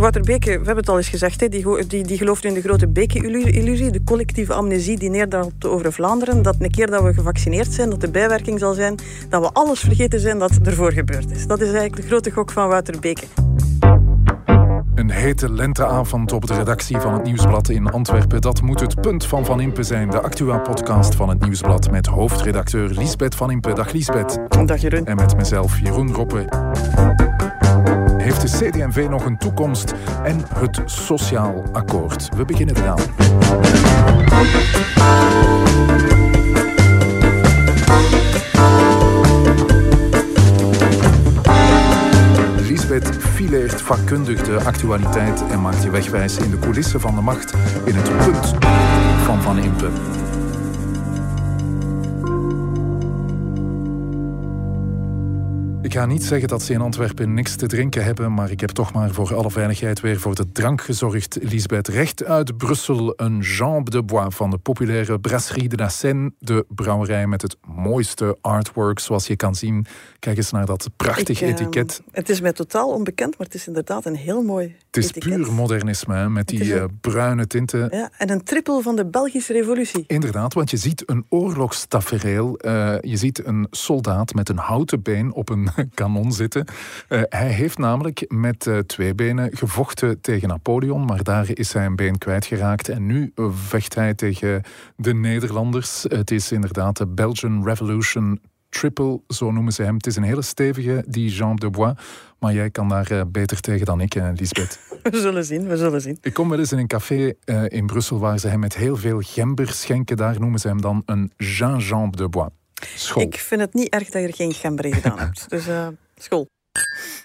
Wouter Beke, we hebben het al eens gezegd, hè, die, die, die gelooft in de grote Beke-illusie, de collectieve amnesie die neerdaalt over Vlaanderen. Dat een keer dat we gevaccineerd zijn, dat de bijwerking zal zijn dat we alles vergeten zijn dat ervoor gebeurd is. Dat is eigenlijk de grote gok van Wouter Beke. Een hete lenteavond op de redactie van het Nieuwsblad in Antwerpen. Dat moet het punt van Van Impe zijn. De Actua-podcast van het Nieuwsblad met hoofdredacteur Liesbeth Van Impe. Dag Liesbeth. Dag Jeroen. En met mezelf Jeroen Roppe. Heeft de CD&V nog een toekomst? En het Sociaal Akkoord. We beginnen eraan. Lisbeth fileert vakkundig de actualiteit en maakt je wegwijs in de coulissen van de macht in het punt van Van Impe. Ik ga niet zeggen dat ze in Antwerpen niks te drinken hebben, maar ik heb toch maar voor alle veiligheid weer voor de drank gezorgd. Lisbeth, recht uit Brussel, een jambe de bois van de populaire Brasserie de la Seine, de brouwerij met het mooiste artwork zoals je kan zien. Kijk eens naar dat prachtig Ik, eh, etiket. Het is mij totaal onbekend, maar het is inderdaad een heel mooi Het is puur modernisme, hè, met die eh, bruine tinten. Ja, en een trippel van de Belgische revolutie. Inderdaad, want je ziet een oorlogstafereel. Eh, je ziet een soldaat met een houten been op een kanon zitten. Eh, hij heeft namelijk met twee benen gevochten tegen Napoleon, maar daar is hij een been kwijtgeraakt. En nu vecht hij tegen de Nederlanders. Het is inderdaad de Belgian Revolution Triple, zo noemen ze hem. Het is een hele stevige, die Jean de Bois. Maar jij kan daar eh, beter tegen dan ik, eh, Lisbeth. We zullen zien, we zullen zien. Ik kom wel eens in een café eh, in Brussel waar ze hem met heel veel gember schenken. Daar noemen ze hem dan een gingembre de bois. School. Ik vind het niet erg dat je er geen gember in gedaan hebt. Dus eh, school.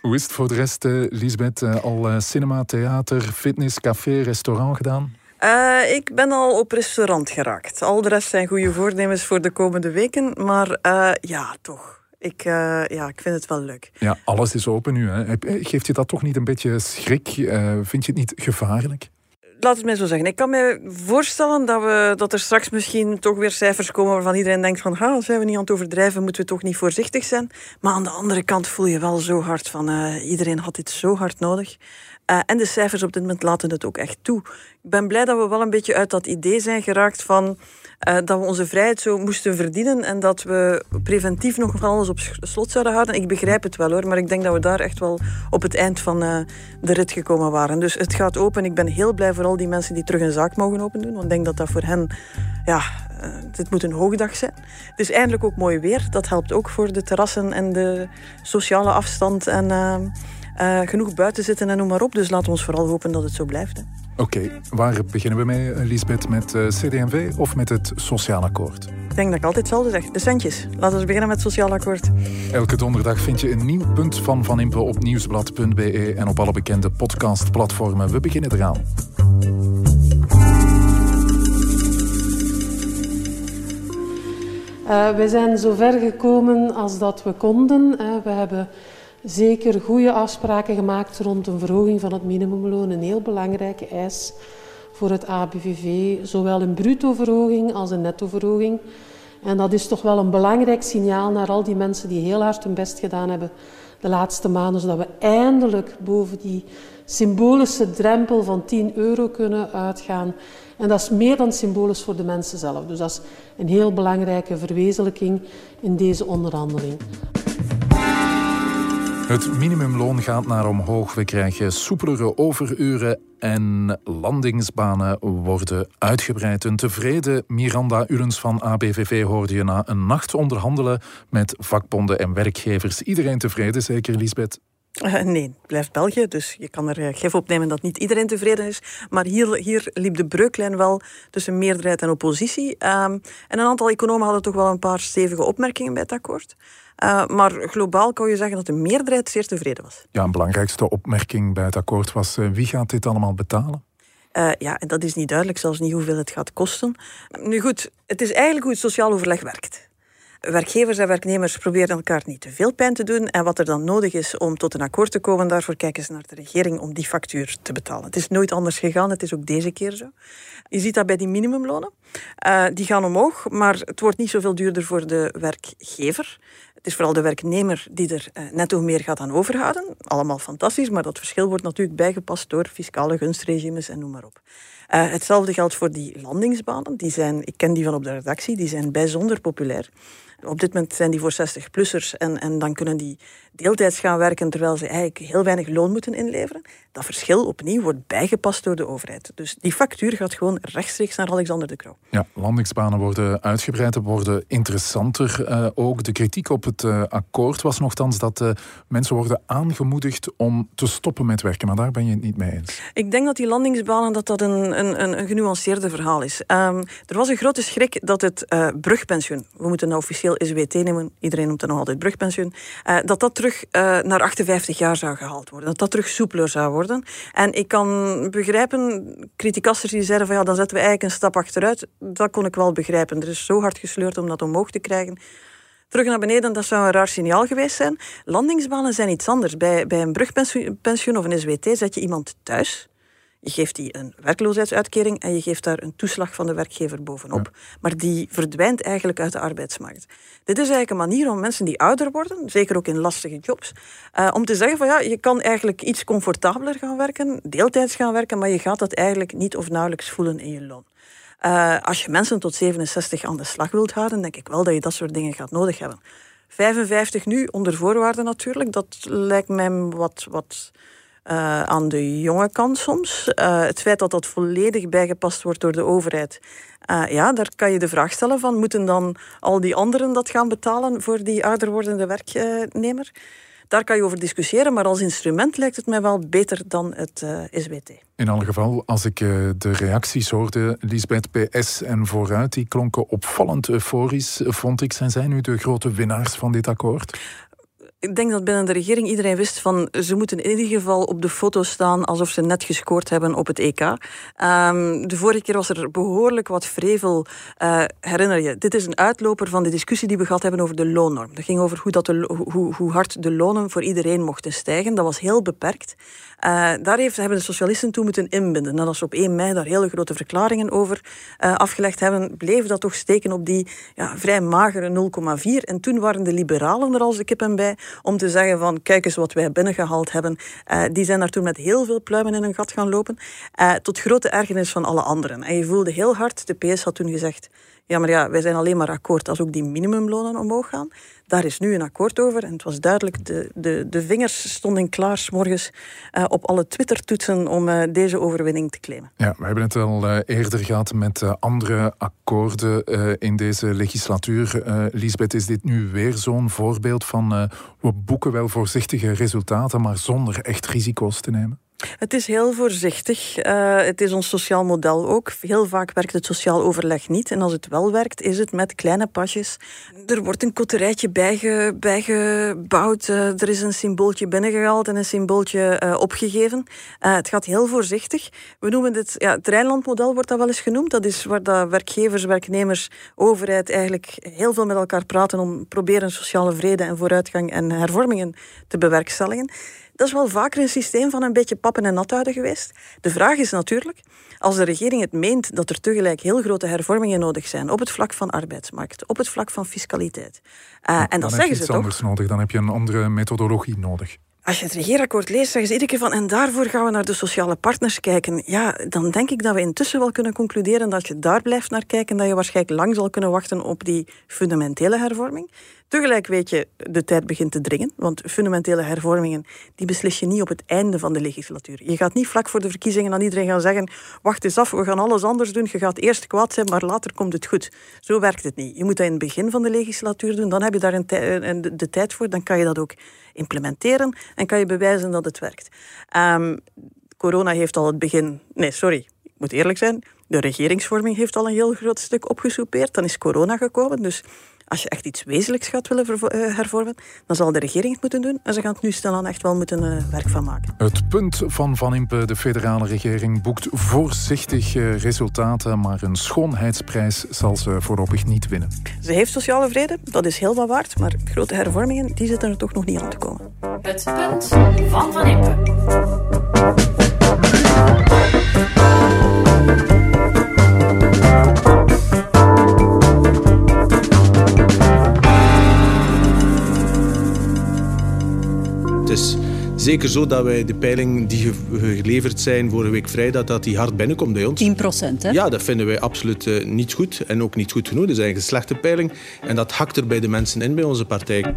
Hoe is het voor de rest, Lisbeth? Al cinema, theater, fitness, café, restaurant gedaan? Eh, ik ben al op restaurant geraakt. Al de rest zijn goede voornemens voor de komende weken. Maar eh, ja, toch. Ik, eh, ja, ik vind het wel leuk. Ja, alles is open nu. Hè. Geeft je dat toch niet een beetje schrik? Vind je het niet gevaarlijk? Laat het mij zo zeggen. Ik kan me voorstellen dat, we, dat er straks misschien toch weer cijfers komen waarvan iedereen denkt van ha, zijn we niet aan het overdrijven, moeten we toch niet voorzichtig zijn. Maar aan de andere kant voel je wel zo hard van iedereen had dit zo hard nodig. Eh, en de cijfers op dit moment laten het ook echt toe. Ik ben blij dat we wel een beetje uit dat idee zijn geraakt van eh, dat we onze vrijheid zo moesten verdienen en dat we preventief nog van alles op slot zouden houden. Ik begrijp het wel hoor, maar ik denk dat we daar echt wel op het eind van eh, de rit gekomen waren. Dus het gaat open. Ik ben heel blij voor al die mensen die terug een zaak mogen opendoen. Want ik denk dat dat voor hen, ja, dit moet een hoogdag zijn. Het is eindelijk ook mooi weer. Dat helpt ook voor de terrassen en de sociale afstand en eh, eh, genoeg buiten zitten en noem maar op. Dus laten we ons vooral hopen dat het zo blijft. Hè. Oké, waar beginnen we mee, eh, Lisbeth? Met eh, CD&V of met het Sociaal Akkoord? Ik denk dat ik altijd hetzelfde zeg. De centjes. Laten we beginnen met het sociaal akkoord. Elke donderdag vind je een nieuw punt van Van Impe op nieuwsblad.be en op alle bekende podcastplatformen. We beginnen eraan. Uh, wij zijn zo ver gekomen als dat we konden. Uh, we hebben zeker goede afspraken gemaakt rond een verhoging van het minimumloon. Een heel belangrijke eis voor het ABVV. Zowel een bruto-verhoging als een netto-verhoging. En dat is toch wel een belangrijk signaal naar al die mensen die heel hard hun best gedaan hebben de laatste maanden. Zodat we eindelijk boven die symbolische drempel van 10 euro kunnen uitgaan. En dat is meer dan symbolisch voor de mensen zelf. Dus dat is een heel belangrijke verwezenlijking in deze onderhandeling. Het minimumloon gaat naar omhoog. We krijgen soepelere overuren en landingsbanen worden uitgebreid. Een tevreden Miranda Urens van ABVV hoorde je na een nacht onderhandelen met vakbonden en werkgevers. Iedereen tevreden, zeker Lisbeth? Uh, nee, het blijft België, dus je kan er uh, gif op nemen dat niet iedereen tevreden is. Maar hier, hier liep de breuklijn wel tussen meerderheid en oppositie. Um, en een aantal economen hadden toch wel een paar stevige opmerkingen bij het akkoord. Uh, maar globaal kan je zeggen dat de meerderheid zeer tevreden was. Ja, een belangrijkste opmerking bij het akkoord was uh, wie gaat dit allemaal betalen? Uh, ja, en dat is niet duidelijk, zelfs niet hoeveel het gaat kosten. Nu goed, het is eigenlijk hoe het sociaal overleg werkt. Werkgevers en werknemers proberen elkaar niet te veel pijn te doen. En wat er dan nodig is om tot een akkoord te komen, daarvoor kijken ze naar de regering om die factuur te betalen. Het is nooit anders gegaan, het is ook deze keer zo. Je ziet dat bij die minimumlonen. Uh, die gaan omhoog, maar het wordt niet zoveel duurder voor de werkgever. Het is vooral de werknemer die er uh, netto meer gaat aan overhouden. Allemaal fantastisch, maar dat verschil wordt natuurlijk bijgepast door fiscale gunstregimes en noem maar op. Uh, hetzelfde geldt voor die landingsbanen. Die zijn, ik ken die van op de redactie, die zijn bijzonder populair. Op dit moment zijn die voor 60-plussers en, en dan kunnen die deeltijds gaan werken terwijl ze eigenlijk heel weinig loon moeten inleveren. Dat verschil opnieuw wordt bijgepast door de overheid. Dus die factuur gaat gewoon rechtstreeks naar Alexander de Croo. Ja, landingsbanen worden uitgebreid, worden interessanter. Uh, ook de kritiek op het uh, akkoord was nogthans dat uh, mensen worden aangemoedigd om te stoppen met werken. Maar daar ben je het niet mee eens. Ik denk dat die landingsbanen dat dat een, een, een genuanceerde verhaal is. Um, er was een grote schrik dat het brugpensioen, we moeten nou officieel SWT nemen, iedereen noemt het nog altijd brugpensioen, dat dat terug naar 58 jaar zou gehaald worden. Dat dat terug soepeler zou worden. En ik kan begrijpen, criticasters die zeiden van ja, dan zetten we eigenlijk een stap achteruit. Dat kon ik wel begrijpen. Er is zo hard gesleurd om dat omhoog te krijgen. Terug naar beneden, dat zou een raar signaal geweest zijn. Landingsbanen zijn iets anders. Bij, bij een brugpensioen of een SWT zet je iemand thuis. Je geeft die een werkloosheidsuitkering en je geeft daar een toeslag van de werkgever bovenop. Maar die verdwijnt eigenlijk uit de arbeidsmarkt. Dit is eigenlijk een manier om mensen die ouder worden, zeker ook in lastige jobs, uh, om te zeggen van ja, je kan eigenlijk iets comfortabeler gaan werken, deeltijds gaan werken, maar je gaat dat eigenlijk niet of nauwelijks voelen in je loon. Uh, als je mensen tot 67 aan de slag wilt houden, denk ik wel dat je dat soort dingen gaat nodig hebben. 55 nu, onder voorwaarden natuurlijk, dat lijkt mij wat, wat uh, aan de jonge kant soms. Uh, het feit dat dat volledig bijgepast wordt door de overheid. Uh, ja, daar kan je de vraag stellen van, moeten dan al die anderen dat gaan betalen voor die ouder wordende werknemer? Daar kan je over discussiëren, maar als instrument lijkt het mij wel beter dan het uh, SWT. In alle geval, als ik de reacties hoorde, Lisbeth PS en vooruit, die klonken opvallend euforisch, vond ik. Zijn zij nu de grote winnaars van dit akkoord? Ik denk dat binnen de regering iedereen wist van ze moeten in ieder geval op de foto staan alsof ze net gescoord hebben op het EK. Um, de vorige keer was er behoorlijk wat vrevel. Uh, herinner je, dit is een uitloper van de discussie die we gehad hebben over de loonnorm. Dat ging over hoe, dat de, hoe, hoe hard de lonen voor iedereen mochten stijgen. Dat was heel beperkt. Uh, daar heeft, hebben de socialisten toen moeten inbinden. En als ze op 1 mei daar hele grote verklaringen over uh, afgelegd hebben, bleef dat toch steken op die ja, vrij magere 0,4. En toen waren de liberalen er als de kippen bij om te zeggen van kijk eens wat wij binnengehaald hebben. Uh, die zijn daar toen met heel veel pluimen in hun gat gaan lopen. tot grote ergernis van alle anderen. En je voelde heel hard, de PS had toen gezegd ja, maar ja, wij zijn alleen maar akkoord als ook die minimumlonen omhoog gaan. Daar is nu een akkoord over. En het was duidelijk, de, de, de vingers stonden klaar morgens uh, op alle Twitter-toetsen om uh, deze overwinning te claimen. Ja, we hebben het al uh, eerder gehad met andere akkoorden in deze legislatuur. Lisbeth, is dit nu weer zo'n voorbeeld van we boeken wel voorzichtige resultaten, maar zonder echt risico's te nemen? Het is heel voorzichtig. Uh, het is ons sociaal model ook. Heel vaak werkt het sociaal overleg niet. En als het wel werkt, is het met kleine pasjes. Er wordt een koterijtje bijge, bijgebouwd. Uh, er is een symbooltje binnengehaald en een symbooltje uh, opgegeven. het gaat heel voorzichtig. We noemen dit, ja, het Rijnlandmodel wordt dat wel eens genoemd. Dat is waar dat werkgevers, werknemers, overheid eigenlijk heel veel met elkaar praten om proberen sociale vrede en vooruitgang en hervormingen te bewerkstelligen. Dat is wel vaker een systeem van een beetje pappen en nat houden geweest. De vraag is natuurlijk, als de regering het meent dat er tegelijk heel grote hervormingen nodig zijn op het vlak van arbeidsmarkt, op het vlak van fiscaliteit. Uh, en dat zeggen ze toch. anders nodig, dan heb je een andere methodologie nodig. Als je het regeerakkoord leest, zeggen ze iedere keer van en daarvoor gaan we naar de sociale partners kijken. Ja, dan denk ik dat we intussen wel kunnen concluderen dat je daar blijft naar kijken, dat je waarschijnlijk lang zal kunnen wachten op die fundamentele hervorming. Tegelijk weet je, de tijd begint te dringen, want fundamentele hervormingen die beslis je niet op het einde van de legislatuur. Je gaat niet vlak voor de verkiezingen aan iedereen gaan zeggen, wacht eens af, we gaan alles anders doen, je gaat eerst kwaad zijn, maar later komt het goed. Zo werkt het niet. Je moet dat in het begin van de legislatuur doen, dan heb je daar een de tijd voor, dan kan je dat ook implementeren en kan je bewijzen dat het werkt. Um, corona heeft al het begin, nee, sorry, ik moet eerlijk zijn, de regeringsvorming heeft al een heel groot stuk opgesoupeerd. Dan is corona gekomen. Dus Als je echt iets wezenlijks gaat willen eh, hervormen, dan zal de regering het moeten doen. En ze gaan het nu stilaan echt wel moeten uh, werk van maken. Het punt van Van Impe, de federale regering, boekt voorzichtig uh, resultaten, maar een schoonheidsprijs zal ze voorlopig niet winnen. Ze heeft sociale vrede, dat is heel wat waard, maar grote hervormingen die zitten er toch nog niet aan te komen. Het punt van Van Impe. Is zeker zo dat wij de peiling die geleverd zijn vorige week vrijdag, dat die hard binnenkomt bij ons. 10 procent, hè? Ja, dat vinden wij absoluut uh, niet goed. En ook niet goed genoeg. Dat is eigenlijk een slechte peiling. En dat hakt er bij de mensen in bij onze partij.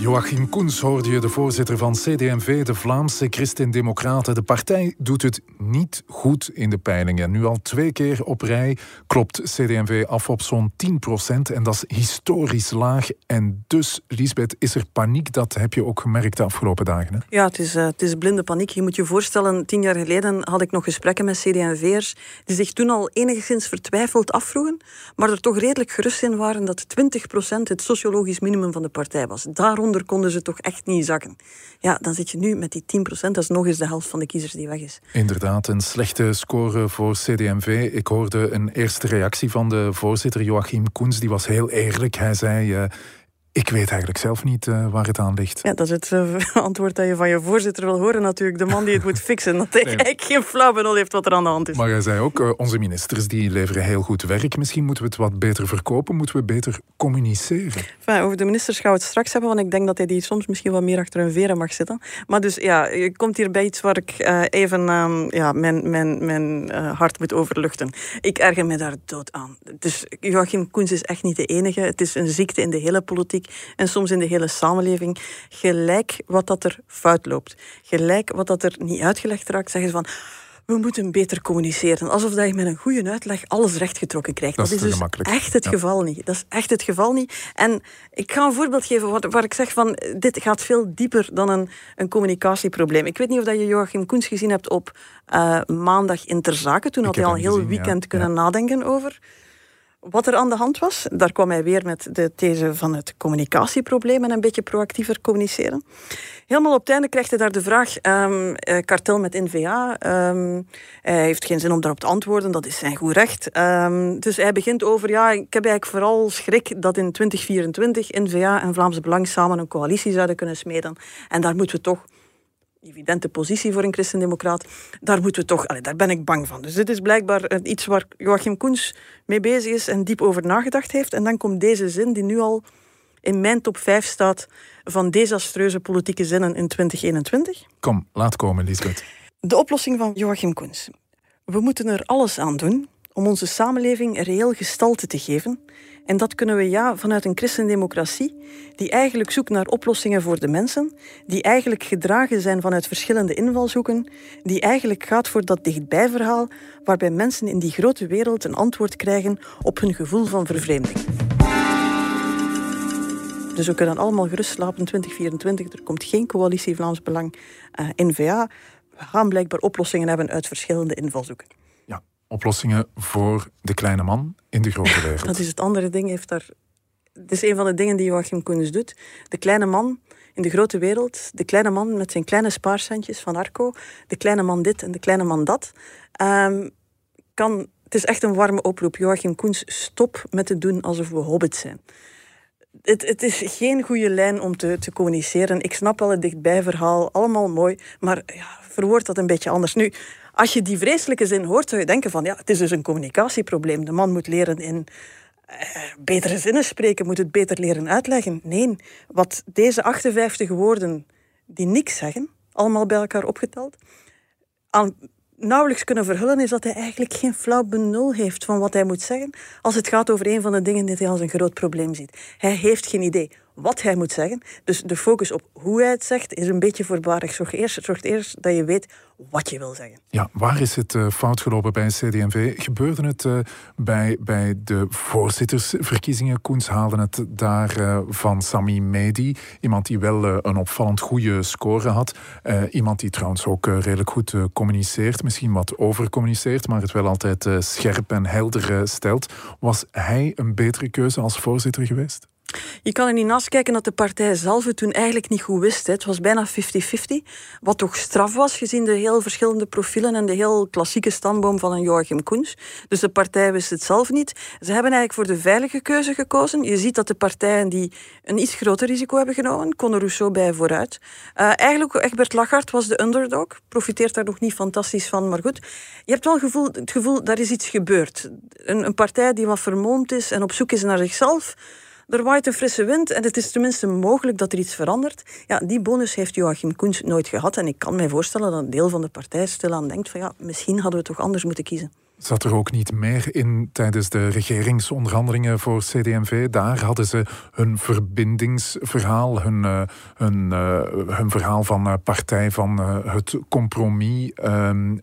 Joachim Koens hoorde je, de voorzitter van CD&V, de Vlaamse Christen-Democraten. De partij doet het niet goed in de peilingen. Nu al twee keer op rij klopt CD&V af op zo'n 10 procent. En dat is historisch laag. En dus, Lisbeth, is er paniek. Dat heb je ook gemerkt de afgelopen dagen. Hè? Ja, het is, uh, het is blinde paniek. Je moet je voorstellen, tien jaar geleden had ik nog gesprekken met CD&V'ers die zich toen al enigszins vertwijfeld afvroegen, maar er toch redelijk gerust in waren dat 20 procent het sociologisch minimum van de partij was. Daaronder konden ze toch echt niet zakken. Ja, dan zit je nu met die 10%, dat is nog eens de helft van de kiezers die weg is. Inderdaad, een slechte score voor CD&V. Ik hoorde een eerste reactie van de voorzitter Joachim Koens, die was heel eerlijk. Hij zei... Uh, ik weet eigenlijk zelf niet uh, waar het aan ligt. Ja, dat is het uh, antwoord dat je van je voorzitter wil horen natuurlijk. De man die het moet fixen. Dat hij nee. eigenlijk geen flauw benul heeft wat er aan de hand is. Maar hij zei ook, uh, onze ministers die leveren heel goed werk. Misschien moeten we het wat beter verkopen. Moeten we beter communiceren. Enfin, over de ministers gaan we het straks hebben. Want ik denk dat hij die soms misschien wat meer achter hun veren mag zitten. Maar dus ja, je komt hier bij iets waar ik even ehm, ja, mijn, mijn, mijn hart moet overluchten. Ik erger me daar dood aan. Dus Joachim Koens is echt niet de enige. Het is een ziekte in de hele politiek en soms in de hele samenleving. Gelijk wat dat er fout loopt. Gelijk wat dat er niet uitgelegd raakt, zeggen ze van we moeten beter communiceren. Alsof dat je met een goede uitleg alles rechtgetrokken krijgt. Dat, is, dus echt het geval niet. Dat is echt het geval niet. En ik ga een voorbeeld geven waar, waar, ik zeg van dit gaat veel dieper dan een, een communicatieprobleem. Ik weet niet of dat je Joachim Koens gezien hebt op uh, maandag in Ter Zaken. Toen had hij al een heel weekend kunnen nadenken over wat er aan de hand was. Daar kwam hij weer met de these van het communicatieprobleem en een beetje proactiever communiceren. Helemaal op het einde krijgt hij daar de vraag, um, kartel met NVA. Um, hij heeft geen zin om daarop te antwoorden, dat is zijn goed recht. Um, dus hij begint over, ja, ik heb eigenlijk vooral schrik dat in 2024 NVA en Vlaamse Belang samen een coalitie zouden kunnen smeden. En daar moeten we toch evidente positie voor een christendemocraat. Daar moeten we toch, allee, daar ben ik bang van. Dus dit is blijkbaar iets waar Joachim Koens mee bezig is en diep over nagedacht heeft. En dan komt deze zin die nu al in mijn top 5 staat van desastreuze politieke zinnen in 2021. Kom, laat komen, Lisbeth. De oplossing van Joachim Koens. We moeten er alles aan doen om onze samenleving reëel gestalte te geven. En dat kunnen we ja vanuit een christendemocratie die eigenlijk zoekt naar oplossingen voor de mensen, die eigenlijk gedragen zijn vanuit verschillende invalshoeken, die eigenlijk gaat voor dat dichtbijverhaal waarbij mensen in die grote wereld een antwoord krijgen op hun gevoel van vervreemding. Dus we kunnen allemaal gerust slapen 2024. Er komt geen coalitie Vlaams Belang uh, eh, NVA. We gaan blijkbaar oplossingen hebben uit verschillende invalshoeken oplossingen voor de kleine man in de grote wereld. Dat is het andere ding. Heeft daar... Het is een van de dingen die Joachim Koens doet. De kleine man in de grote wereld, de kleine man met zijn kleine spaarcentjes van Arco, de kleine man dit en de kleine man dat, um, kan... Het is echt een warme oproep. Joachim Koens, stop met te doen alsof we hobbits zijn. Het, het, is geen goede lijn om te, te communiceren. Ik snap wel het dichtbijverhaal, allemaal mooi, maar ja, verwoord dat een beetje anders. Nu, als je die vreselijke zin hoort, zou je denken van ja, het is dus een communicatieprobleem. De man moet leren in uh, betere zinnen spreken, moet het beter leren uitleggen. Nee, wat deze 58 woorden die niks zeggen, allemaal bij elkaar opgeteld, nauwelijks kunnen verhullen, is dat hij eigenlijk geen flauw benul heeft van wat hij moet zeggen als het gaat over een van de dingen die hij als een groot probleem ziet. Hij heeft geen idee wat hij moet zeggen. Dus de focus op hoe hij het zegt is een beetje voorbarig. Zorg eerst, zorg eerst dat je weet wat je wil zeggen. Ja, waar is het uh, fout gelopen bij CD&V? Gebeurde het uh, bij, bij de voorzittersverkiezingen? Koens haalde het daar uh, van Sami Medi. Iemand die wel een opvallend goede score had. iemand die trouwens ook redelijk goed communiceert. Misschien wat overcommuniceert, maar het wel altijd scherp en helder stelt. Was hij een betere keuze als voorzitter geweest? Je kan er niet naast kijken dat de partij zelf het toen eigenlijk niet goed wist. Het was bijna 50-50. Wat toch straf was, gezien de heel verschillende profielen en de heel klassieke stamboom van een Joachim Koens. Dus de partij wist het zelf niet. Ze hebben eigenlijk voor de veilige keuze gekozen. Je ziet dat de partijen die een iets groter risico hebben genomen, Conor Rousseau bij vooruit. Uh, eigenlijk, Egbert Lachart was de underdog. Profiteert daar nog niet fantastisch van, maar goed. Je hebt wel het gevoel, het gevoel iets gebeurd. Een, een partij die wat vermoomd is en op zoek is naar zichzelf er waait een frisse wind en het is tenminste mogelijk dat er iets verandert. Ja, die bonus heeft Joachim Koens nooit gehad. En ik kan mij voorstellen dat een deel van de partij stilaan denkt van ja, misschien hadden we toch anders moeten kiezen. Zat er ook niet meer in tijdens de regeringsonderhandelingen voor CD&V? Daar hadden ze hun verbindingsverhaal, hun, uh, hun, uh, hun verhaal van uh, partij van het compromis, ehm,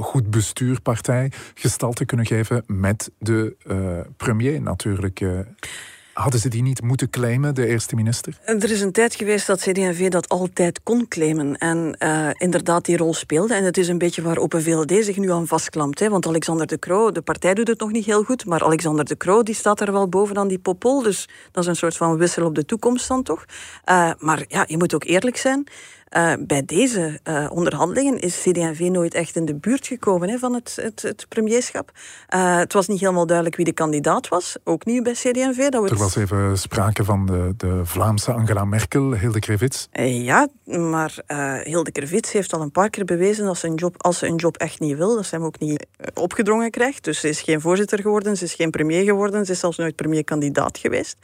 goed bestuurpartij, gestalte kunnen geven met de premier natuurlijk. Hadden ze die niet moeten claimen, de eerste minister? Er is een tijd geweest dat CD&V dat altijd kon claimen en uh, inderdaad die rol speelde. En het is een beetje waar Open VLD zich nu aan vastklampt. Hè? Want Alexander de Croo, de partij doet het nog niet heel goed, maar Alexander de Croo die staat er wel bovenaan die popol. Dus dat is een soort van wissel op de toekomst dan toch. Uh, maar ja, je moet ook eerlijk zijn. Uh, bij deze uh, onderhandelingen is CD&V nooit echt in de buurt gekomen hè, van het, het, het premierschap. Uh, het was niet helemaal duidelijk wie de kandidaat was, ook niet bij CD&V. Dat er was even sprake van de, de Vlaamse Angela Merkel, Hilde Krevits. ja, maar Hilde Krevits heeft al een paar keer bewezen dat ze een job, als ze een job echt niet wil, dat ze hem ook niet opgedrongen krijgt. Dus ze is geen voorzitter geworden, ze is geen premier geworden, ze is zelfs nooit premierkandidaat geweest.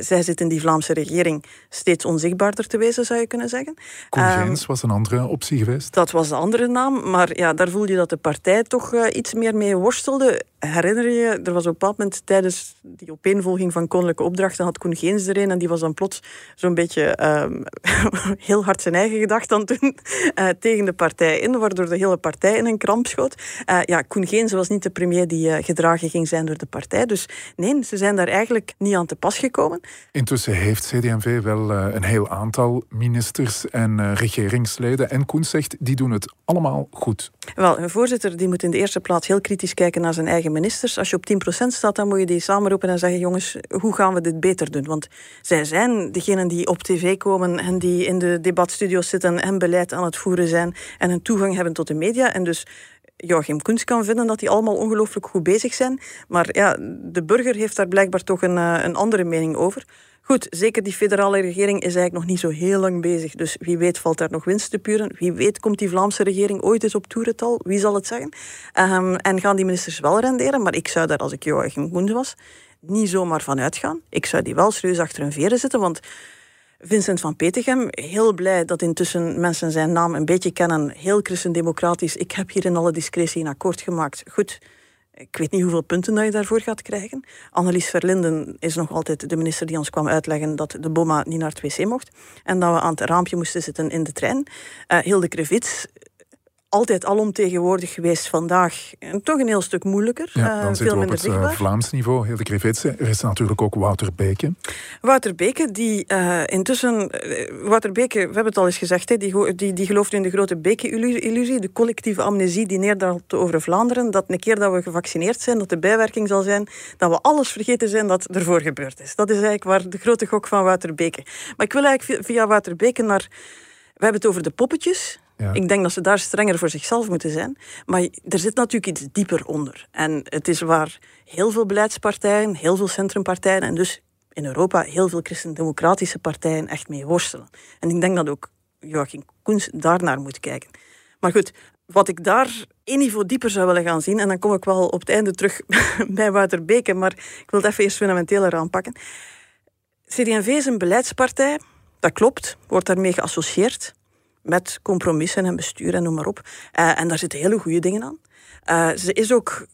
zij zit in die Vlaamse regering steeds onzichtbaarder te wezen, zou je kunnen zeggen. Um, was een andere optie geweest. Dat was de andere naam, maar ja, daar voel je dat de partij toch uh, iets meer mee worstelde. Herinner je, er was op een bepaald moment tijdens die opeenvolging van koninklijke opdrachten had Koen Geens er een en die was dan plots zo'n beetje um, heel hard zijn eigen gedacht aan toen uh, tegen de partij in, waardoor de hele partij in een kramp schoot. Uh, ja, Koen Geens was niet de premier die gedragen ging zijn door de partij, dus nee, ze zijn daar eigenlijk niet aan te pas gekomen. Intussen heeft CD&V wel een heel aantal ministers en regeringsleden. En Koens zegt, die doen het allemaal goed. Wel, een voorzitter die moet in de eerste plaats heel kritisch kijken naar zijn eigen ministers. Als je op 10% staat, dan moet je die samenroepen en zeggen... jongens, hoe gaan we dit beter doen? Want zij zijn degenen die op tv komen... en die in de debatstudio's zitten en beleid aan het voeren zijn... en een toegang hebben tot de media. En dus Joachim Koens kan vinden dat die allemaal ongelooflijk goed bezig zijn. Maar ja, de burger heeft daar blijkbaar toch een, eh, een andere mening over. Goed, zeker die federale regering is eigenlijk nog niet zo heel lang bezig. Dus wie weet valt daar nog winst te puren. Wie weet komt die Vlaamse regering ooit eens op toerental. Wie zal het zeggen? Um, en gaan die ministers wel renderen? Maar ik zou daar, als ik Joachim Koens was, niet zomaar van uitgaan. Ik zou die wel serieus achter hun veren zitten, want... Vincent van Petegem, heel blij dat intussen mensen zijn naam een beetje kennen. Heel christendemocratisch. Ik heb hier in alle discretie een akkoord gemaakt. Goed, ik weet niet hoeveel punten dat je daarvoor gaat krijgen. Annelies Verlinden is nog altijd de minister die ons kwam uitleggen dat de BOMA niet naar het wc mocht. En dat we aan het raampje moesten zitten in de trein. Uh, Hilde Krevits altijd alomtegenwoordig geweest vandaag. En toch een heel stuk moeilijker. Ja, dan uh, veel minder op het uh, Vlaams niveau, heel de Krevetse. Er is natuurlijk ook Wouter Beke. Wouter Beke, die uh, intussen... Wouter Beke, we hebben het al eens gezegd, hè, die, die, die gelooft in de grote Beke-illusie, de collectieve amnesie die neerdaalt over Vlaanderen, dat een keer dat we gevaccineerd zijn, dat de bijwerking zal zijn, dat we alles vergeten zijn dat ervoor gebeurd is. Dat is eigenlijk waar de grote gok van Wouter Beke. Maar ik wil eigenlijk via Wouter Beke naar... We hebben het over de poppetjes, ik denk dat ze daar strenger voor zichzelf moeten zijn. Maar er zit natuurlijk iets dieper onder. En het is waar heel veel beleidspartijen, heel veel centrumpartijen en dus in Europa heel veel christendemocratische partijen echt mee worstelen. En ik denk dat ook Joachim Koens daarnaar moet kijken. Maar goed, wat ik daar één niveau dieper zou willen gaan zien, en dan kom ik wel op het einde terug bij Wouter Beke, maar ik wil het even eerst fundamenteler aanpakken. CD&V is een beleidspartij, dat klopt, wordt daarmee geassocieerd met compromissen en bestuur en noem maar op. Uh, en daar zitten hele goede dingen aan. Uh, ze is ook,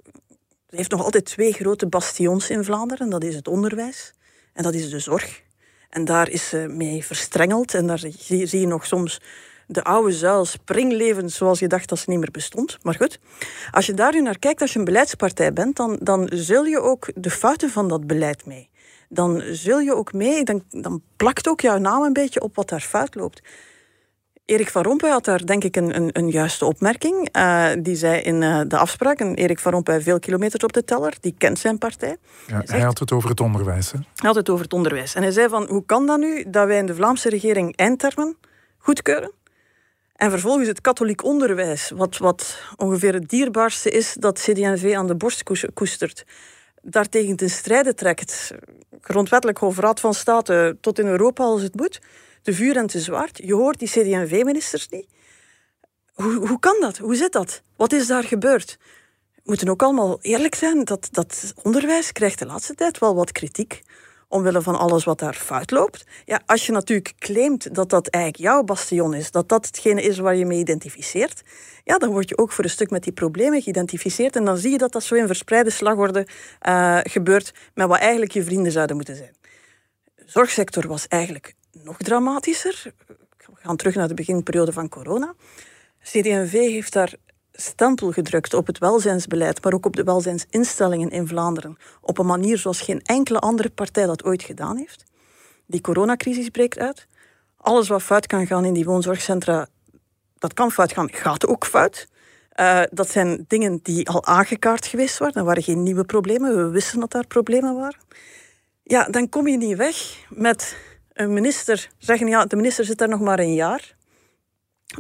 heeft nog altijd twee grote bastions in Vlaanderen. Dat is het onderwijs en dat is de zorg. En daar is ze mee verstrengeld. En daar zie, je nog soms de oude zuil springlevend zoals je dacht dat ze niet meer bestond. Maar goed, als je daar nu naar kijkt, als je een beleidspartij bent, dan, dan zul je ook de fouten van dat beleid mee. Dan zul je ook mee, dan, dan plakt ook jouw naam een beetje op wat daar fout loopt. Erik van Rompuy had daar denk ik een, een, een juiste opmerking. Uh, die zei in uh, de afspraak, en Erik van Rompuy veel kilometers op de teller, die kent zijn partij. Ja, hij, hij had het over het onderwijs. Hè? Hij had het over het onderwijs. En hij zei van, hoe kan dat nu dat wij in de Vlaamse regering eindtermen goedkeuren? En vervolgens het katholiek onderwijs, wat, wat ongeveer het dierbaarste is dat CD&V aan de borst koestert, daartegen ten strijde trekt. Grondwettelijk Hof Raad van State tot in Europa als het moet te vuur en te zwaard. Je hoort die CD&V-ministers niet. Hoe, hoe kan dat? Hoe zit dat? Wat is daar gebeurd? We moeten ook allemaal eerlijk zijn. Dat, dat onderwijs krijgt de laatste tijd wel wat kritiek. Omwille van alles wat daar fout loopt. Ja, als je natuurlijk claimt dat dat eigenlijk jouw bastion is, dat dat hetgene is waar je mee identificeert, ja, dan word je ook voor een stuk met die problemen geïdentificeerd. En dan zie je dat dat zo in verspreide slagorde uh, gebeurt met wat eigenlijk je vrienden zouden moeten zijn. De zorgsector was eigenlijk nog dramatischer. We gaan terug naar de beginperiode van corona. CD&V heeft daar stempel gedrukt op het welzijnsbeleid, maar ook op de welzijnsinstellingen in Vlaanderen. Op een manier zoals geen enkele andere partij dat ooit gedaan heeft. Die coronacrisis breekt uit. Alles wat fout kan gaan in die woonzorgcentra, dat kan fout gaan, gaat ook fout. Uh, dat zijn dingen die al aangekaart geweest waren. Er waren geen nieuwe problemen. We wisten dat daar problemen waren. Ja, dan kom je niet weg met een minister zeggen, ja, de minister zit daar nog maar een jaar.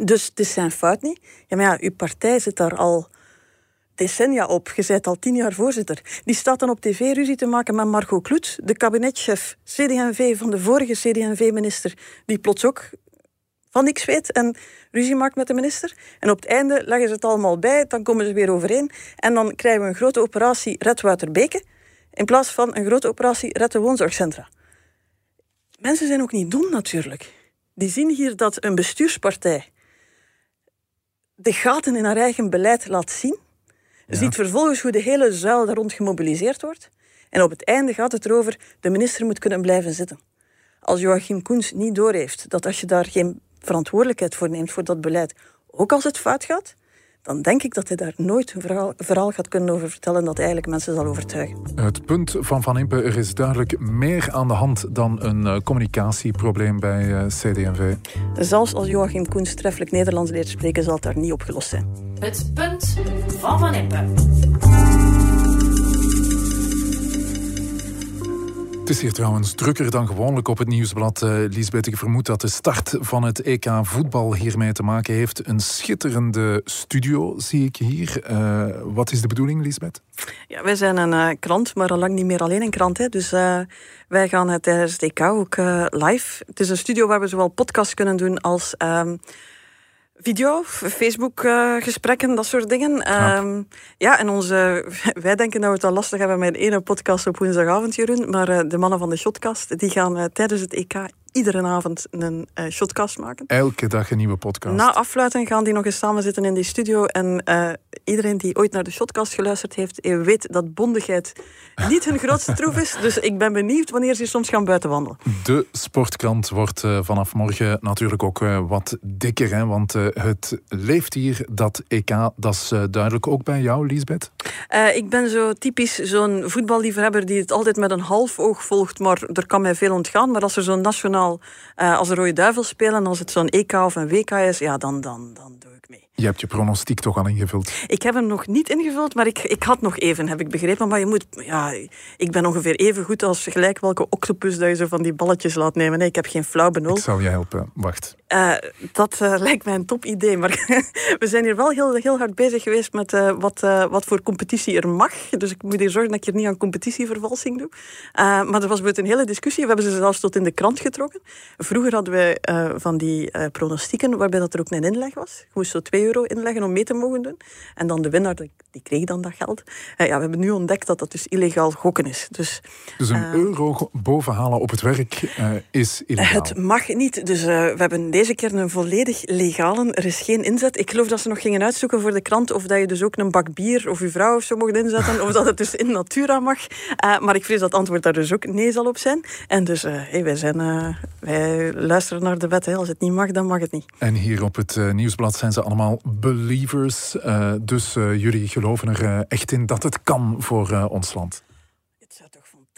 Dus het is zijn fout niet. Ja, maar ja, uw partij zit daar al decennia op. Je bent al tien jaar voorzitter. Die staat dan op tv ruzie te maken met Margot Kloet, de kabinetchef CD&V van de vorige CD&V-minister, die plots ook van niks weet en ruzie maakt met de minister. En op het einde leggen ze het allemaal bij, dan komen ze weer overeen. En dan krijgen we een grote operatie Red Waterbeke, in plaats van een grote operatie Red de Woonzorgcentra. Mensen zijn ook niet dom natuurlijk. Die zien hier dat een bestuurspartij de gaten in haar eigen beleid laat zien. Ja. Ziet vervolgens hoe de hele zuil daar rond gemobiliseerd wordt. En op het einde gaat het erover, de minister moet kunnen blijven zitten. Als Joachim Koens niet doorheeft dat als je daar geen verantwoordelijkheid voor neemt voor dat beleid, ook als het fout gaat, dan denk ik dat hij daar nooit een verhaal, verhaal, gaat kunnen over vertellen dat eigenlijk mensen zal overtuigen. Het punt van Van Impe, er is duidelijk meer aan de hand dan een uh, communicatieprobleem bij eh, CD&V. Zelfs als Joachim Koens treffelijk Nederlands leert spreken, zal het daar niet opgelost zijn. Het punt van Van Impe. Het is hier trouwens drukker dan gewoonlijk op het nieuwsblad. Uh, Lisbeth, ik vermoed dat de start van het EK voetbal hiermee te maken heeft. Een schitterende studio zie ik hier. Uh, wat is de bedoeling, Lisbeth? Ja, wij zijn een uh, krant, maar al lang niet meer alleen een krant. Hè. Dus wij gaan het tijdens EK ook live. Het is een studio waar we zowel podcasts kunnen doen als... Ehm, video, Facebook-gesprekken, dat soort dingen. Um, ja, en onze, wij denken dat we het al lastig hebben met een ene podcast op woensdagavond, Jeroen. Maar uh, de mannen van de Shotcast, die gaan uh, tijdens het EK iedere avond een uh, shotcast maken. Elke dag een nieuwe podcast. Na afluiten gaan die nog eens samen zitten in die studio. En uh, iedereen die ooit naar de shotcast geluisterd heeft, eh, weet dat bondigheid niet hun grootste troef is. Dus ik ben benieuwd wanneer ze soms gaan buiten wandelen. De sportkrant wordt uh, vanaf morgen natuurlijk ook wat dikker. Hè? Want het leeft hier, dat EK. Dat is duidelijk ook bij jou, Lisbeth? ik ben zo typisch zo'n voetballiefhebber die het altijd met een half oog volgt. Maar er kan mij veel ontgaan. Maar als er zo'n nationaal uh, als de Rode Duivels spelen, als het zo'n EK of een WK is, ja, dan, dan, dan doe ik mee. Je hebt je pronostiek toch al ingevuld? Ik heb hem nog niet ingevuld, maar ik, ik had nog even, heb ik begrepen. Maar je moet, ja, ik ben ongeveer even goed als gelijk welke octopus dat je zo van die balletjes laat nemen. Nee, ik heb geen flauw benul. Ik zou je helpen. Wacht. Uh, dat uh, lijkt mij een top idee. Maar we zijn hier wel heel, heel hard bezig geweest met uh, wat, wat voor competitie er mag. Dus ik moet hier zorgen dat ik hier niet aan competitievervalsing doe. maar er was een hele discussie. We hebben ze zelfs tot in de krant getrokken. Vroeger hadden wij van die pronostieken waarbij dat er ook een inleg was. Je moest zo 2 euro inleggen om mee te mogen doen. En dan de winnaar, die kreeg dan dat geld. ja, we hebben nu ontdekt dat dat dus illegaal gokken is. Dus, dus een euro bovenhalen op het werk is illegaal? Het mag niet. Dus we hebben deze keer een volledig legale. Er is geen inzet. Ik geloof dat ze nog gingen uitzoeken voor de krant of dat je dus ook een bak bier of je vrouw of zo mocht inzetten. of dat het dus in natura mag. Maar ik vrees dat het antwoord daar dus ook nee zal op zijn. En dus hey, wij, zijn, wij luisteren naar de wet. Hè. Als het niet mag, dan mag het niet. En hier op het nieuwsblad zijn ze allemaal believers. dus jullie geloven er echt in dat het kan voor ons land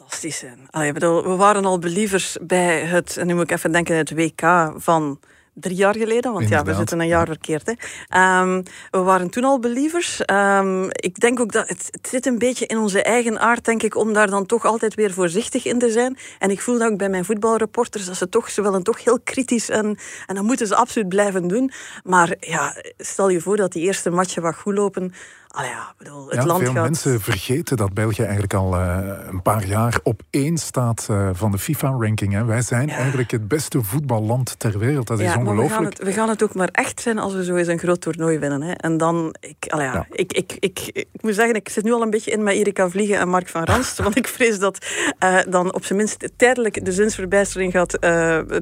fantastisch zijn. Bedoel, we waren al believers bij het, en nu moet ik even denken, het WK van drie jaar geleden, want ja, we zitten een jaar verkeerd. Hè. Ehm, we waren toen al believers. Um, ik denk ook dat het, het, zit een beetje in onze eigen aard, denk ik, om daar dan toch altijd weer voorzichtig in te zijn. En ik voel dat ook bij mijn voetbalreporters, dat ze toch, ze willen toch heel kritisch en, en dat moeten ze absoluut blijven doen. Maar ja, stel je voor dat die eerste matchen wat goed lopen, Ah ja, bedoel, het land veel mensen vergeten dat België eigenlijk al uh, een paar jaar op één staat uh, van de FIFA-ranking. Wij zijn eigenlijk het beste voetballand ter wereld. Dat is ongelooflijk. We gaan, het, we gaan, het, ook maar echt zijn als we zo eens een groot toernooi winnen. Hè. En dan, ik, ah ja, Ik, ik, ik, ik, moet zeggen, ik zit nu al een beetje in met Erika Vliegen en Mark van Ranst. want ik vrees dat uh, dan op zijn minst tijdelijk de zinsverbijstering gaat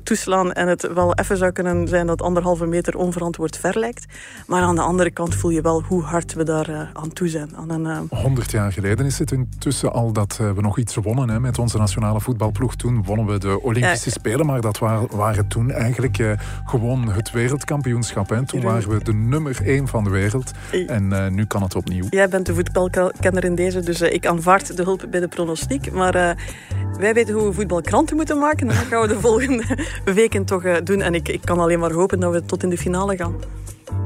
toeslaan. En het wel even zou kunnen zijn dat anderhalve meter onverantwoord ver lijkt. Maar aan de andere kant voel je wel hoe hard we daar uh, aan toe zijn. Aan een, 100 jaar geleden is het intussen al dat uh, we nog iets wonnen hè, met onze nationale voetbalploeg. Toen wonnen we de Olympische Spelen, maar dat waren, waren toen eigenlijk gewoon het wereldkampioenschap. Hè. Toen waren we de nummer 1 van de wereld en nu kan het opnieuw. Jij bent de voetbalkenner in deze, dus ik aanvaard de hulp bij de pronostiek. Maar wij weten hoe we voetbalkranten moeten maken. dat gaan we de volgende weken toch doen. En ik, ik kan alleen maar hopen dat we tot in de finale gaan.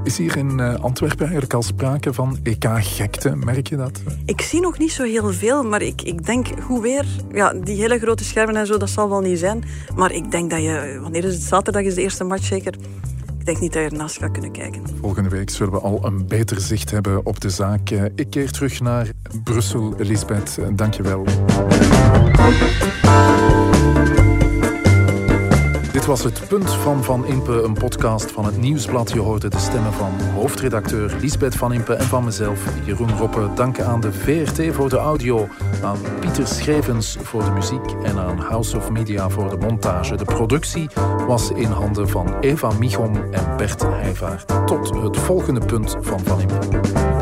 Is hier in eh, Antwerpen eigenlijk al sprake van EK-gekte? Merk je dat? Ik zie nog niet zo heel veel, maar ik, ik denk, hoe weer, ja, die hele grote schermen en zo, dat zal wel niet zijn. Maar ik denk dat je, wanneer is het zaterdag, is de eerste match zeker. Ik denk niet dat je ernaast gaat kunnen kijken. Volgende week zullen we al een beter zicht hebben op de zaak. Ik keer terug naar Brussel. Lisbeth, dank je wel. Was het Punt van Van Impe, een podcast van het Nieuwsblad. Je hoorde de stemmen van hoofdredacteur Lisbeth Van Impe en van mezelf, Jeroen Roppe. Dank aan de VRT voor de audio, aan Pieter Schrevens voor de muziek en aan House of Media voor de montage. De productie was in handen van Eva Michom en Bert Heijvaart. Tot het volgende Punt van Van Impe.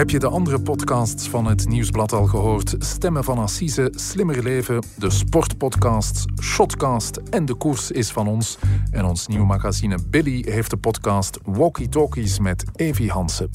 Heb je de andere podcasts van het Nieuwsblad al gehoord? Stemmen van Assise, Slimmer Leven, de sportpodcasts, Shotcast en De Koers is van ons. En ons nieuwe magazine Billy heeft de podcast Walkie Talkies met Evi Hansen.